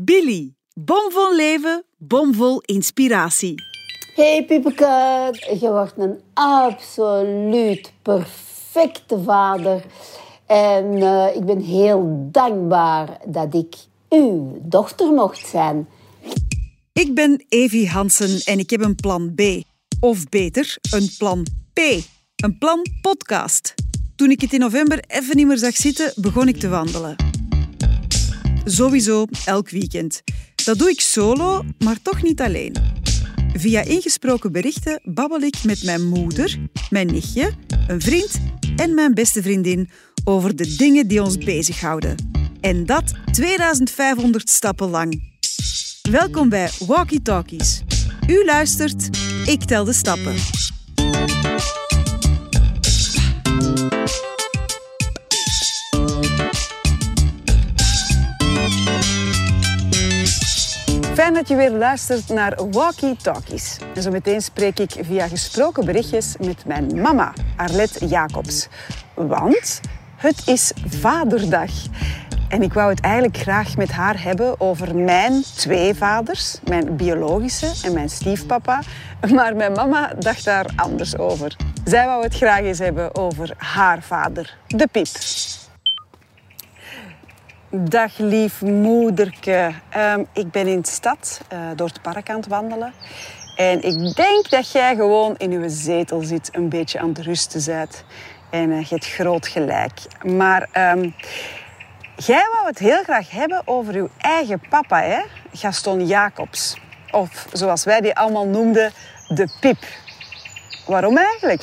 Billy, bomvol leven, bomvol inspiratie. Hey Piepeke, je wordt een absoluut perfecte vader. En uh, ik ben heel dankbaar dat ik uw dochter mocht zijn. Ik ben Evie Hansen en ik heb een plan B. Of beter, een plan P. Een plan podcast. Toen ik het in november even niet meer zag zitten, begon ik te wandelen. Sowieso elk weekend. Dat doe ik solo, maar toch niet alleen. Via ingesproken berichten babbel ik met mijn moeder, mijn nichtje, een vriend en mijn beste vriendin over de dingen die ons bezighouden. En dat 2500 stappen lang. Welkom bij Walkie Talkies. U luistert, ik tel de stappen. Dat je weer luistert naar Walkie Talkies. En zo meteen spreek ik via gesproken berichtjes met mijn mama, Arlette Jacobs. Want het is Vaderdag. En ik wou het eigenlijk graag met haar hebben over mijn twee vaders, mijn biologische en mijn stiefpapa. Maar mijn mama dacht daar anders over. Zij wou het graag eens hebben over haar vader, de Piep. Dag lief moederke. Um, ik ben in de stad uh, door het park aan het wandelen. En ik denk dat jij gewoon in uw zetel zit, een beetje aan het rusten bent. En uh, je hebt groot gelijk. Maar um, jij wou het heel graag hebben over uw eigen papa, hè? Gaston Jacobs. Of zoals wij die allemaal noemden, de Pip. Waarom eigenlijk?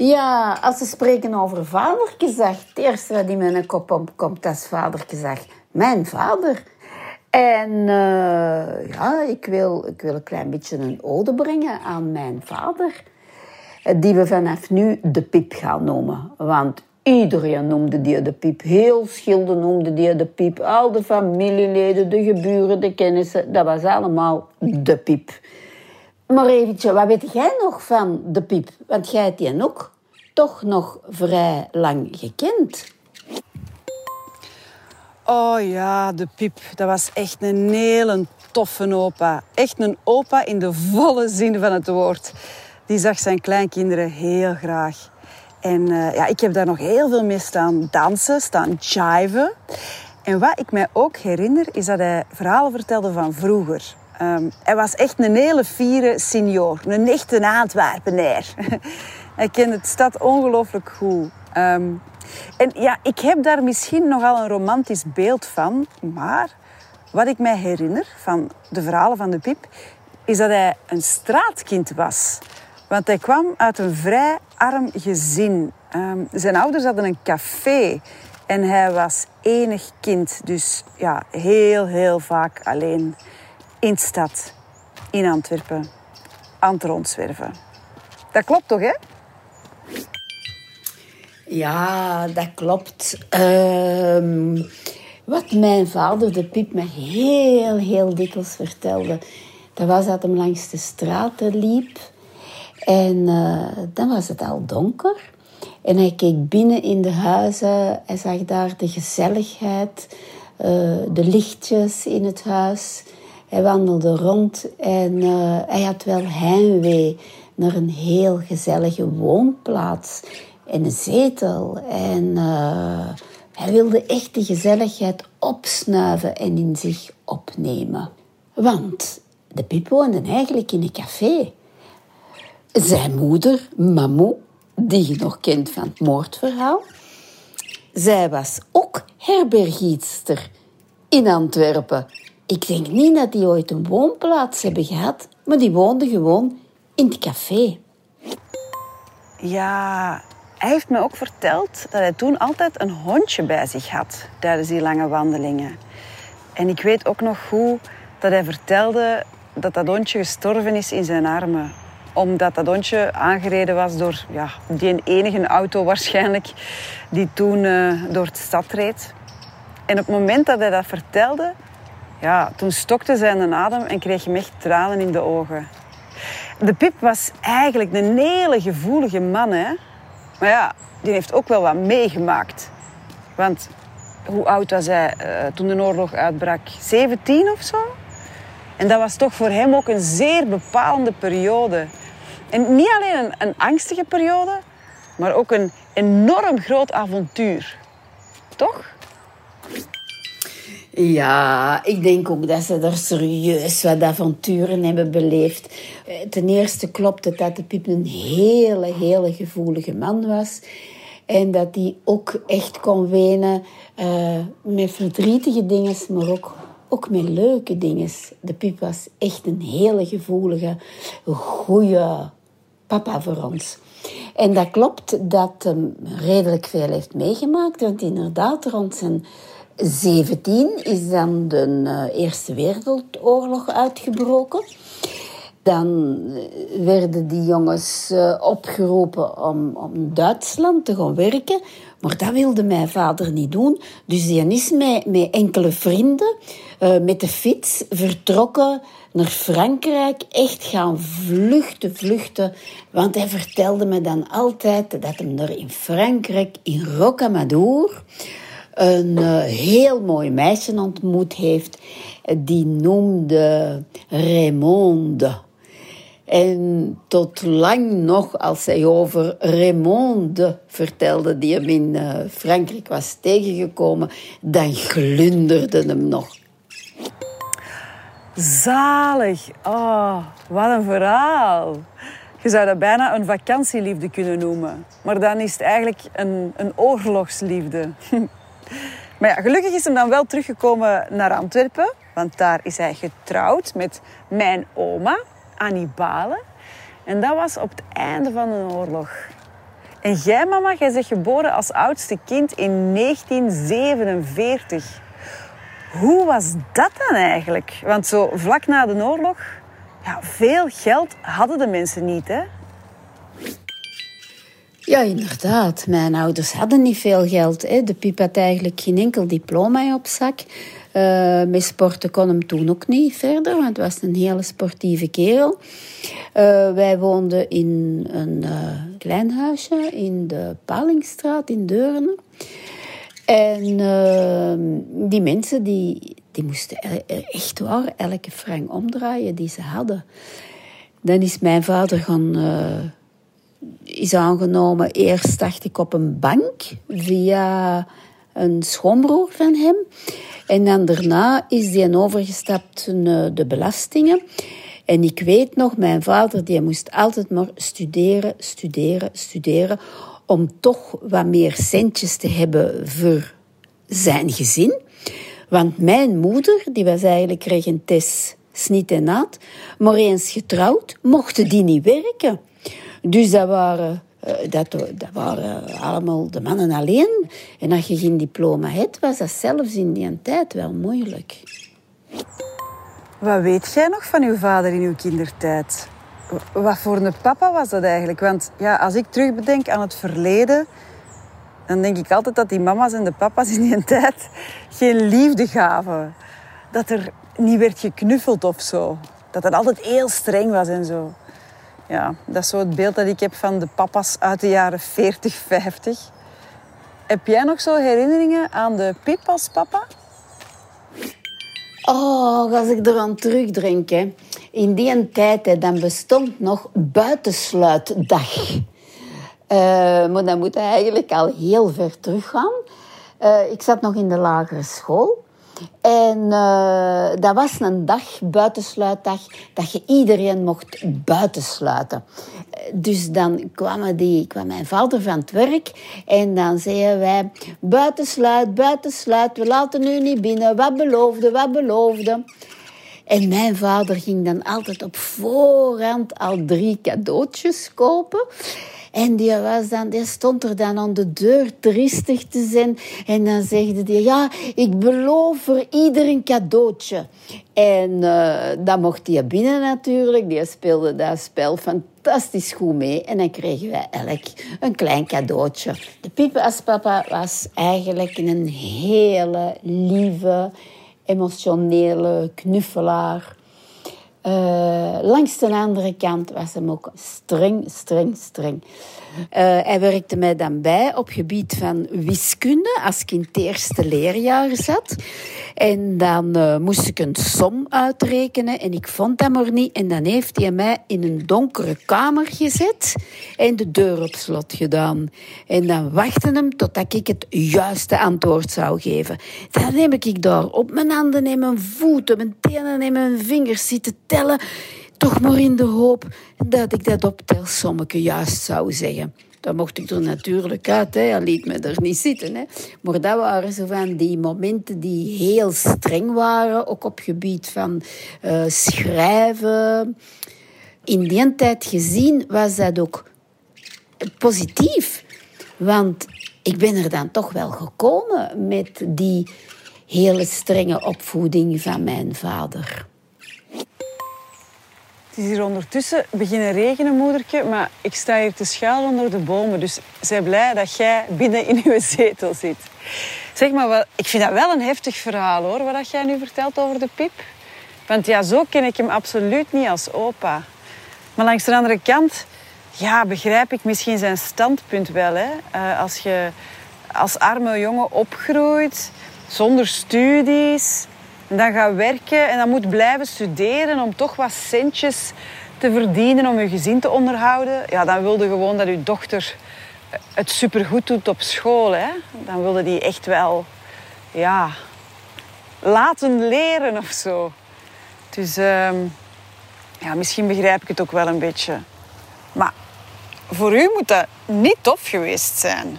Ja, als ze spreken over vadergezag, het eerste wat in mijn kop opkomt, dat is vadergezag. Mijn vader. En uh, ja, ik wil, ik wil een klein beetje een ode brengen aan mijn vader. Die we vanaf nu de Piep gaan noemen. Want iedereen noemde die de Piep. Heel Schilde noemde die de Piep. Al de familieleden, de geburen, de kennissen. Dat was allemaal de Piep. Maar wat weet jij nog van de Piep? Want jij hebt die ook toch nog vrij lang gekend. Oh ja, de Piep. Dat was echt een hele toffe opa. Echt een opa in de volle zin van het woord. Die zag zijn kleinkinderen heel graag. En uh, ja, ik heb daar nog heel veel mee staan dansen, staan jiven. En wat ik mij ook herinner, is dat hij verhalen vertelde van vroeger. Um, hij was echt een hele fiere senior, een echte Antwerpenaar. hij kende de stad ongelooflijk goed. Um, en ja, ik heb daar misschien nogal een romantisch beeld van, maar wat ik mij herinner van de verhalen van de Pip, is dat hij een straatkind was. Want hij kwam uit een vrij arm gezin. Um, zijn ouders hadden een café en hij was enig kind. Dus ja, heel, heel vaak alleen in de stad, in Antwerpen, aan het rondzwerven. Dat klopt toch, hè? Ja, dat klopt. Um, wat mijn vader, de Piep, me heel, heel dikwijls vertelde... dat was dat hij langs de straten liep. En uh, dan was het al donker. En hij keek binnen in de huizen. Hij zag daar de gezelligheid, uh, de lichtjes in het huis... Hij wandelde rond en uh, hij had wel heimwee naar een heel gezellige woonplaats en een zetel. En uh, hij wilde echt de gezelligheid opsnuiven en in zich opnemen. Want de Piep woonde eigenlijk in een café. Zijn moeder, Mamou, die je nog kent van het moordverhaal, zij was ook herbergietster in Antwerpen. Ik denk niet dat die ooit een woonplaats hebben gehad, maar die woonden gewoon in het café. Ja, hij heeft me ook verteld dat hij toen altijd een hondje bij zich had tijdens die lange wandelingen. En ik weet ook nog goed dat hij vertelde dat dat hondje gestorven is in zijn armen. Omdat dat hondje aangereden was door ja, die enige auto waarschijnlijk die toen uh, door de stad reed. En op het moment dat hij dat vertelde, ja, toen stokte zijn adem en kreeg hem echt tranen in de ogen. De Pip was eigenlijk een hele gevoelige man, hè. Maar ja, die heeft ook wel wat meegemaakt. Want hoe oud was hij toen de oorlog uitbrak? 17 of zo? En dat was toch voor hem ook een zeer bepalende periode. En niet alleen een, een angstige periode, maar ook een enorm groot avontuur. Toch? Ja, ik denk ook dat ze er serieus wat avonturen hebben beleefd. Eh, ten eerste klopt het dat de Pip een hele, hele gevoelige man was. En dat hij ook echt kon wenen uh, met verdrietige dingen, maar ook, ook met leuke dingen. De Pip was echt een hele gevoelige, goede papa voor ons. En dat klopt dat hij redelijk veel heeft meegemaakt. Want inderdaad, rond zijn 17 is dan de eh, Eerste Wereldoorlog uitgebroken. Dan eh, werden die jongens eh, opgeroepen om, om Duitsland te gaan werken. Maar dat wilde mijn vader niet doen. Dus die is met, met enkele vrienden met de fiets vertrokken naar Frankrijk. Echt gaan vluchten, vluchten. Want hij vertelde me dan altijd dat hij er in Frankrijk, in Rocamadour een uh, heel mooi meisje ontmoet heeft. Die noemde Raymonde. En tot lang nog, als hij over Raymonde vertelde, die hem in uh, Frankrijk was tegengekomen, dan glunderde hem nog. Zalig. Oh, wat een verhaal. Je zou dat bijna een vakantieliefde kunnen noemen. Maar dan is het eigenlijk een, een oorlogsliefde. Maar ja, gelukkig is hem dan wel teruggekomen naar Antwerpen. Want daar is hij getrouwd met mijn oma, Annie Balen. En dat was op het einde van een oorlog. En jij, mama, jij bent geboren als oudste kind in 1947. Hoe was dat dan eigenlijk? Want zo vlak na de oorlog, ja, veel geld hadden de mensen niet, hè? Ja, inderdaad. Mijn ouders hadden niet veel geld. Hè. De Piep had eigenlijk geen enkel diploma op zak. Uh, met sporten kon hem toen ook niet verder, want het was een hele sportieve kerel. Uh, wij woonden in een uh, klein huisje in de Palingstraat in Deurne. En die mensen die, die moesten echt waar elke frank omdraaien die ze hadden. Dan is mijn vader gaan is aangenomen. Eerst dacht ik op een bank via een schoonbroer van hem. En dan daarna is hij overgestapt naar de belastingen. En ik weet nog, mijn vader die moest altijd maar studeren, studeren, studeren. Om toch wat meer centjes te hebben voor zijn gezin. Want mijn moeder, die was eigenlijk regentes snit en naad. Maar eens getrouwd, mochten die niet werken. Dus dat waren, eh, dat, dat waren allemaal de mannen alleen. En als je geen diploma hebt, was dat zelfs in die tijd wel moeilijk. Wat weet jij nog van uw vader in uw kindertijd? Wat voor een papa was dat eigenlijk? Want ja, als ik terugbedenk aan het verleden, dan denk ik altijd dat die mama's en de papa's in die tijd geen liefde gaven. Dat er niet werd geknuffeld of zo. Dat het altijd heel streng was en zo ja, dat is zo het beeld dat ik heb van de papa's uit de jaren 40, 50. Heb jij nog zo herinneringen aan de Pip als papa? Oh, als ik eraan terugdrink. Hè. In die tijd dan bestond nog buitensluitdag. Uh, maar dan moet eigenlijk al heel ver teruggaan. Uh, ik zat nog in de lagere school. En uh, dat was een dag, buitensluitdag, dat je iedereen mocht buitensluiten. Dus dan kwam, die, kwam mijn vader van het werk en dan zeiden wij... Buitensluit, buitensluit, we laten u niet binnen. Wat beloofde, wat beloofde. En mijn vader ging dan altijd op voorhand al drie cadeautjes kopen. En die, was dan, die stond er dan aan de deur triestig te zijn. En dan zegde hij, ja, ik beloof voor ieder een cadeautje. En uh, dan mocht hij binnen natuurlijk. Die speelde dat spel fantastisch goed mee. En dan kregen wij elk een klein cadeautje. De Piepe als papa was eigenlijk een hele lieve, emotionele knuffelaar. Uh, langs de andere kant was hem ook streng, streng, streng. Uh, hij werkte mij dan bij op gebied van wiskunde als ik in het eerste leerjaar zat. En dan uh, moest ik een som uitrekenen en ik vond dat maar niet. En dan heeft hij mij in een donkere kamer gezet en de deur op slot gedaan. En dan wachtte hem totdat ik het juiste antwoord zou geven. Dan neem ik daar op mijn handen en mijn voeten, mijn tenen en mijn vingers zitten tellen. Toch maar in de hoop dat ik dat optelsommetje juist zou zeggen. Dan mocht ik er natuurlijk uit, hij liet me er niet zitten. Hè. Maar dat waren zo van die momenten die heel streng waren, ook op gebied van uh, schrijven. In die tijd gezien was dat ook positief. Want ik ben er dan toch wel gekomen met die hele strenge opvoeding van mijn vader. Is hier ondertussen beginnen regenen, moedertje, maar ik sta hier te schuilen onder de bomen. Dus zij blij dat jij binnen in uw zetel zit. Zeg maar, wel, ik vind dat wel een heftig verhaal hoor, wat jij nu vertelt over de Pip. Want ja, zo ken ik hem absoluut niet als opa. Maar langs de andere kant, ja, begrijp ik misschien zijn standpunt wel. Hè? Uh, als je als arme jongen opgroeit, zonder studies, en dan gaat werken en dan moet blijven studeren om toch wat centjes te verdienen om je gezin te onderhouden. Ja, dan wilde gewoon dat je dochter het supergoed doet op school. Hè? Dan wilde die echt wel ja, laten leren of zo. Dus uh, ja, misschien begrijp ik het ook wel een beetje. Maar voor u moet dat niet tof geweest zijn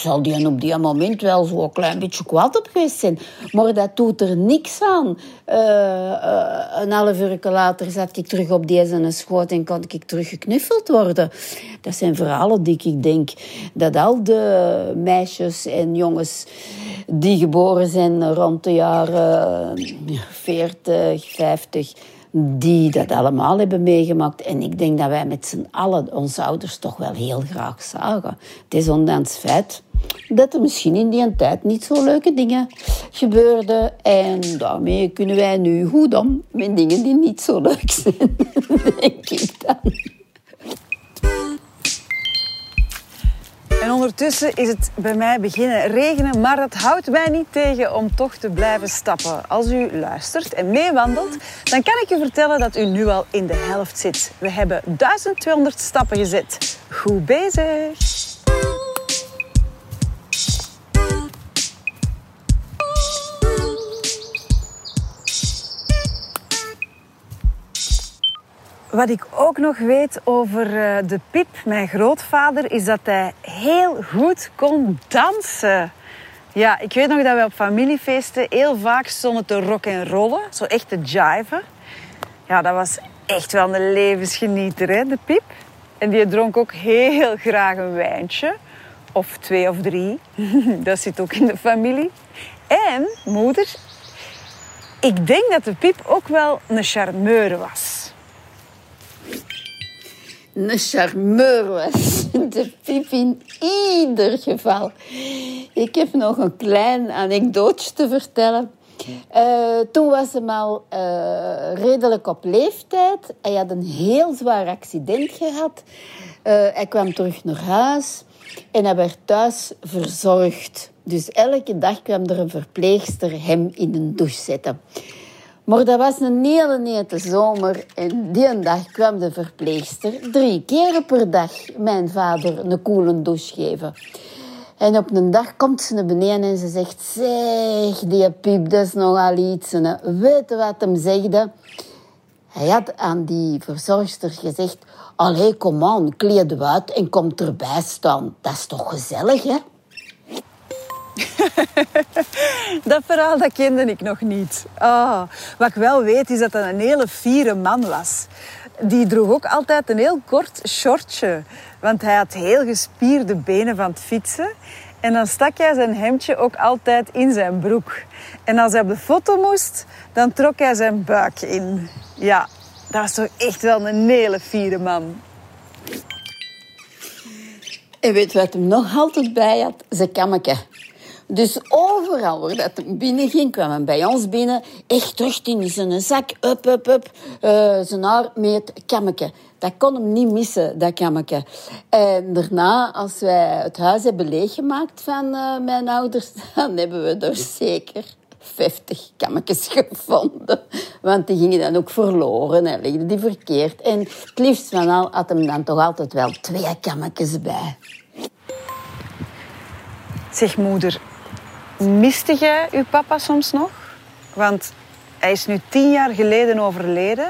zal die op die moment wel zo een klein beetje kwaad op geweest zijn. Maar dat doet er niks aan. Uh, uh, een half uur later zat ik terug op deze schoot en kon ik terug geknuffeld worden. Dat zijn verhalen die ik denk dat al de meisjes en jongens die geboren zijn rond de jaren 40, 50 die dat allemaal hebben meegemaakt. En ik denk dat wij met z'n allen onze ouders toch wel heel graag zagen. Het is ondanks het feit dat er misschien in die tijd niet zo leuke dingen gebeurden. En daarmee kunnen wij nu goed om met dingen die niet zo leuk zijn, denk ik dan. En ondertussen is het bij mij beginnen regenen, maar dat houdt mij niet tegen om toch te blijven stappen. Als u luistert en meewandelt, dan kan ik u vertellen dat u nu al in de helft zit. We hebben 1200 stappen gezet. Goed bezig! Wat ik ook nog weet over eh, de Pip, mijn grootvader, is dat hij heel goed kon dansen. Ja, ik weet nog dat we op familiefeesten heel vaak stonden te rock en rollen, zo echt te jiven. Ja, dat was echt wel een levensgenieter, hè, de Pip. En die dronk ook heel graag een wijntje. Of twee of drie. dat zit ook in de familie. En, moeder, ik denk dat de Pip ook wel een charmeur was een charmeur was. De Piep in ieder geval. Ik heb nog een klein anekdootje te vertellen. Uh, toen was hij al uh, redelijk op leeftijd. Hij had een heel zwaar accident gehad. Uh, hij kwam terug naar huis en hij werd thuis verzorgd. Dus elke dag kwam er een verpleegster hem in een douche zetten. Maar dat was een hele nette zomer en die dag kwam de verpleegster drie keer per dag mijn vader een koele douche geven. En op een dag komt ze naar beneden en ze zegt, zeg, die piep, dat is nogal iets. weet je wat hem zegde? Hij had aan die verzorgster gezegd, allee, kom aan, kleed uit en kom erbij staan. Dat is toch gezellig, hè? dat verhaal dat kende ik nog niet. Oh, wat ik wel weet is dat dat een hele fiere man was. Die droeg ook altijd een heel kort shortje. Want hij had heel gespierde benen van het fietsen. En dan stak hij zijn hemdje ook altijd in zijn broek. En als hij op de foto moest, dan trok hij zijn buik in. Ja, dat was toch echt wel een hele fiere man. En weet wat hem nog altijd bij had? Zijn kammeke. Dus overal waar dat binnen ging, kwam hij bij ons binnen. Echt terug in zijn zak, up, up, up. Uh, zijn haar met kammeke. Dat kon hem niet missen, dat kammeke. En daarna, als wij het huis hebben leeggemaakt van uh, mijn ouders, dan hebben we er zeker 50 kammetjes gevonden. Want die gingen dan ook verloren en liggen die verkeerd. En het liefst van al had hem dan toch altijd wel twee kammetjes bij. Zeg moeder, miste jij uw papa soms nog? Want hij is nu tien jaar geleden overleden.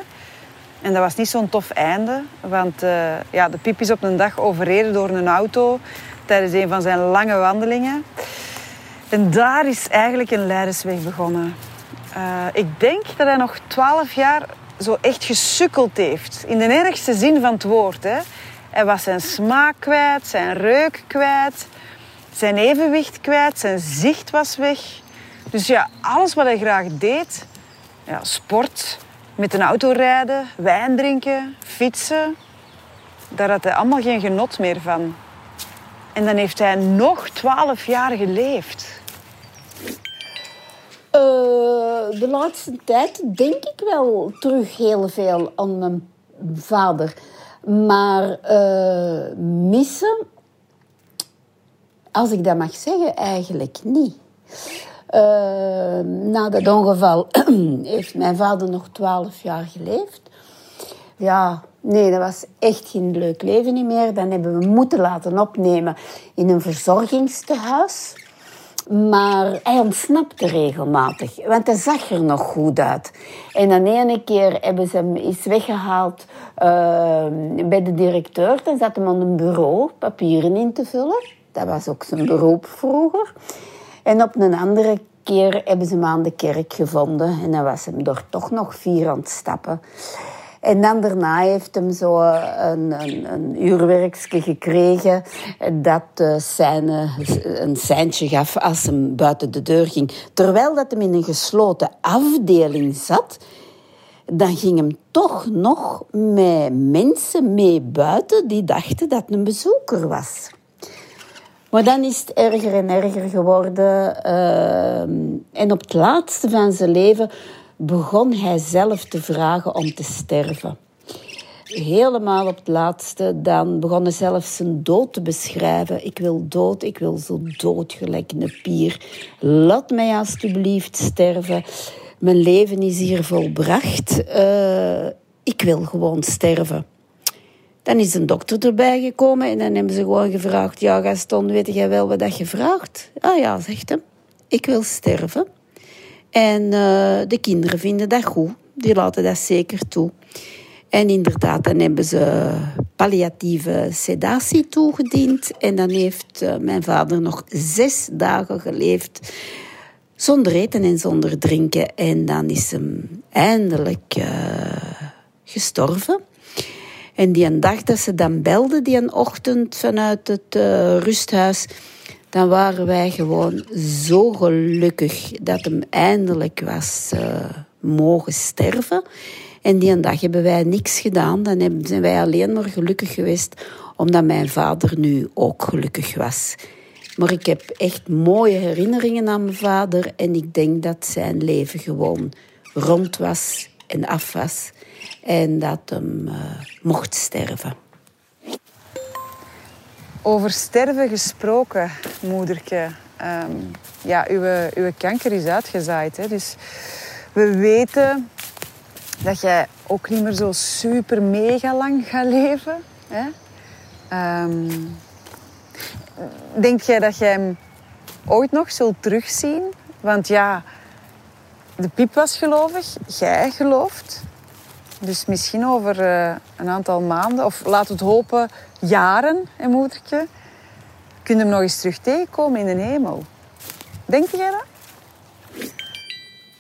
En dat was niet zo'n tof einde. Want uh, ja, de piep is op een dag overreden door een auto tijdens een van zijn lange wandelingen. En daar is eigenlijk een leidersweg begonnen. Uh, ik denk dat hij nog twaalf jaar zo echt gesukkeld heeft. In de ergste zin van het woord. Hè. Hij was zijn smaak kwijt, zijn reuk kwijt, zijn evenwicht kwijt, zijn zicht was weg. Dus ja, alles wat hij graag deed, ja, sport, met een auto rijden, wijn drinken, fietsen, daar had hij allemaal geen genot meer van. En dan heeft hij nog twaalf jaar geleefd. Uh, de laatste tijd denk ik wel terug heel veel aan mijn vader. Maar uh, missen, als ik dat mag zeggen, eigenlijk niet. Uh, na dat ongeval heeft mijn vader nog twaalf jaar geleefd. Ja, nee, dat was echt geen leuk leven niet meer. Dan hebben we moeten laten opnemen in een verzorgingstehuis. Maar hij ontsnapte regelmatig, want hij zag er nog goed uit. En dan ene keer hebben ze hem eens weggehaald uh, bij de directeur. Dan zat hem aan een bureau papieren in te vullen. Dat was ook zijn beroep vroeger. En op een andere keer hebben ze hem aan de kerk gevonden. En dan was hem er toch nog vier aan het stappen. En dan daarna heeft hem zo een, een, een gekregen dat zijn, een seintje gaf als hem buiten de deur ging. Terwijl dat hem in een gesloten afdeling zat, dan ging hem toch nog met mensen mee buiten die dachten dat een bezoeker was. Maar dan is het erger en erger geworden. Uh, en op het laatste van zijn leven begon hij zelf te vragen om te sterven. Helemaal op het laatste, dan begon hij zelf zijn dood te beschrijven. Ik wil dood, ik wil zo dood gelijk een pier. Laat mij alstublieft sterven. Mijn leven is hier volbracht. Uh, ik wil gewoon sterven. Dan is een dokter erbij gekomen en dan hebben ze gewoon gevraagd: Ja, Gaston, weet jij wel wat dat je vraagt? Ah ja, zegt hem. Ik wil sterven. En uh, de kinderen vinden dat goed. Die laten dat zeker toe. En inderdaad, dan hebben ze palliatieve sedatie toegediend. En dan heeft uh, mijn vader nog zes dagen geleefd. Zonder eten en zonder drinken. En dan is hem eindelijk uh, gestorven. En die dag dat ze dan belden, die een ochtend vanuit het rusthuis dan waren wij gewoon zo gelukkig dat hem eindelijk was uh, mogen sterven. En die dag hebben wij niks gedaan. Dan zijn wij alleen maar gelukkig geweest omdat mijn vader nu ook gelukkig was. Maar ik heb echt mooie herinneringen aan mijn vader en ik denk dat zijn leven gewoon rond was en af was en dat hem uh, mocht sterven. Over sterven gesproken, moederke. Um, ja, uw, uw kanker is uitgezaaid. Hè? Dus we weten dat jij ook niet meer zo super mega lang gaat leven. Hè? Um, denk jij dat jij hem ooit nog zult terugzien? Want ja, de piep was gelovig, jij gelooft. Dus misschien over uh, een aantal maanden, of laat het hopen, jaren, hè, moedertje, kun je hem nog eens terug tegenkomen in de hemel. Denk jij dat?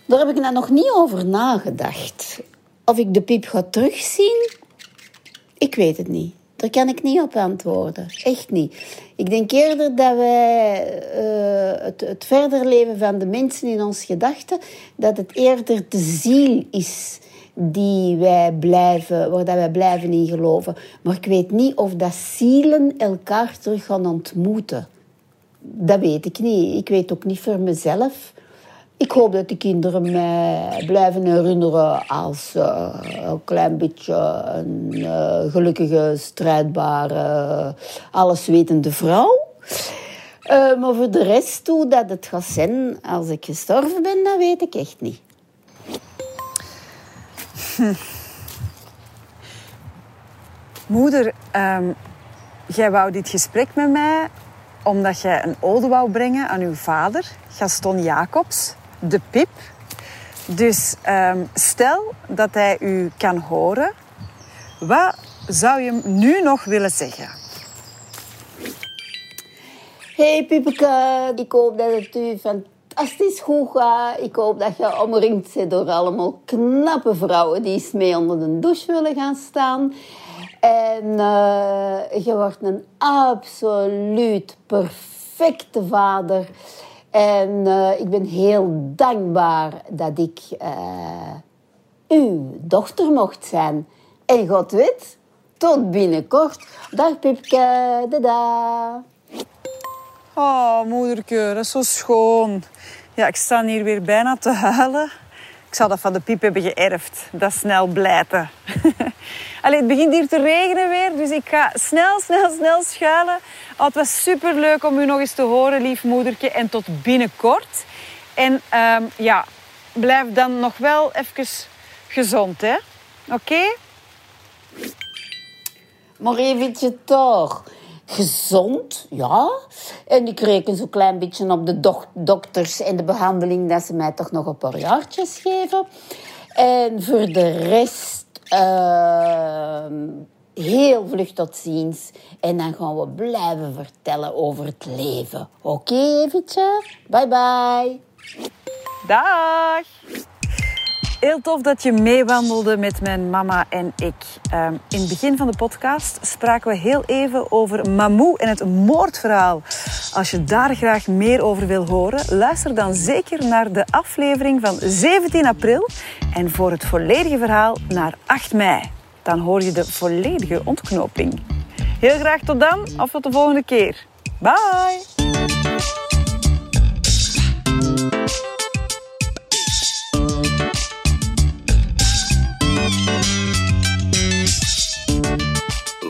Daar heb ik nou nog niet over nagedacht. Of ik de piep ga terugzien, ik weet het niet. Daar kan ik niet op antwoorden. Echt niet. Ik denk eerder dat wij uh, het, het verder leven van de mensen in ons gedachten, dat het eerder de ziel is die wij blijven, waar dat wij blijven in geloven. Maar ik weet niet of dat zielen elkaar terug gaan ontmoeten. dat weet ik niet. Ik weet ook niet voor mezelf. Ik hoop dat de kinderen mij blijven herinneren als uh, een klein beetje een uh, gelukkige, strijdbare, alleswetende vrouw. Uh, maar voor de rest, hoe dat het gaat zijn als ik gestorven ben, dat weet ik echt niet. Moeder, um, jij wou dit gesprek met mij omdat jij een ode wou brengen aan uw vader, Gaston Jacobs, de Pip. Dus um, stel dat hij u kan horen, wat zou je hem nu nog willen zeggen? Hey Pipeke, ik hoop dat het u fantastisch goed gaat. Ik hoop dat je omringd bent door allemaal knappe vrouwen die eens mee onder de douche willen gaan staan. En uh, je wordt een absoluut perfecte vader. En uh, ik ben heel dankbaar dat ik uh, uw dochter mocht zijn. En God weet, tot binnenkort. Dag Pipke, dada. Oh, moederke, dat is zo schoon. Ja, ik sta hier weer bijna te huilen. Ik zou dat van de piep hebben geërfd. Dat snel blijten. Allee, het begint hier te regenen weer, dus ik ga snel, snel, snel schuilen. Oh, het was superleuk om u nog eens te horen, lief moedertje. En tot binnenkort. En um, ja, blijf dan nog wel even gezond, hè? Oké? Okay? Maar eventjes toch gezond, ja. En ik reken zo'n klein beetje op de dok dokters en de behandeling dat ze mij toch nog een paar jaartjes geven. En voor de rest uh, heel vlug tot ziens. En dan gaan we blijven vertellen over het leven. Oké, okay? Bye bye. Dag. Heel tof dat je meewandelde met mijn mama en ik. Um, in het begin van de podcast spraken we heel even over Mamou en het moordverhaal. Als je daar graag meer over wil horen, luister dan zeker naar de aflevering van 17 april. En voor het volledige verhaal naar 8 mei. Dan hoor je de volledige ontknoping. Heel graag tot dan of tot de volgende keer. Bye!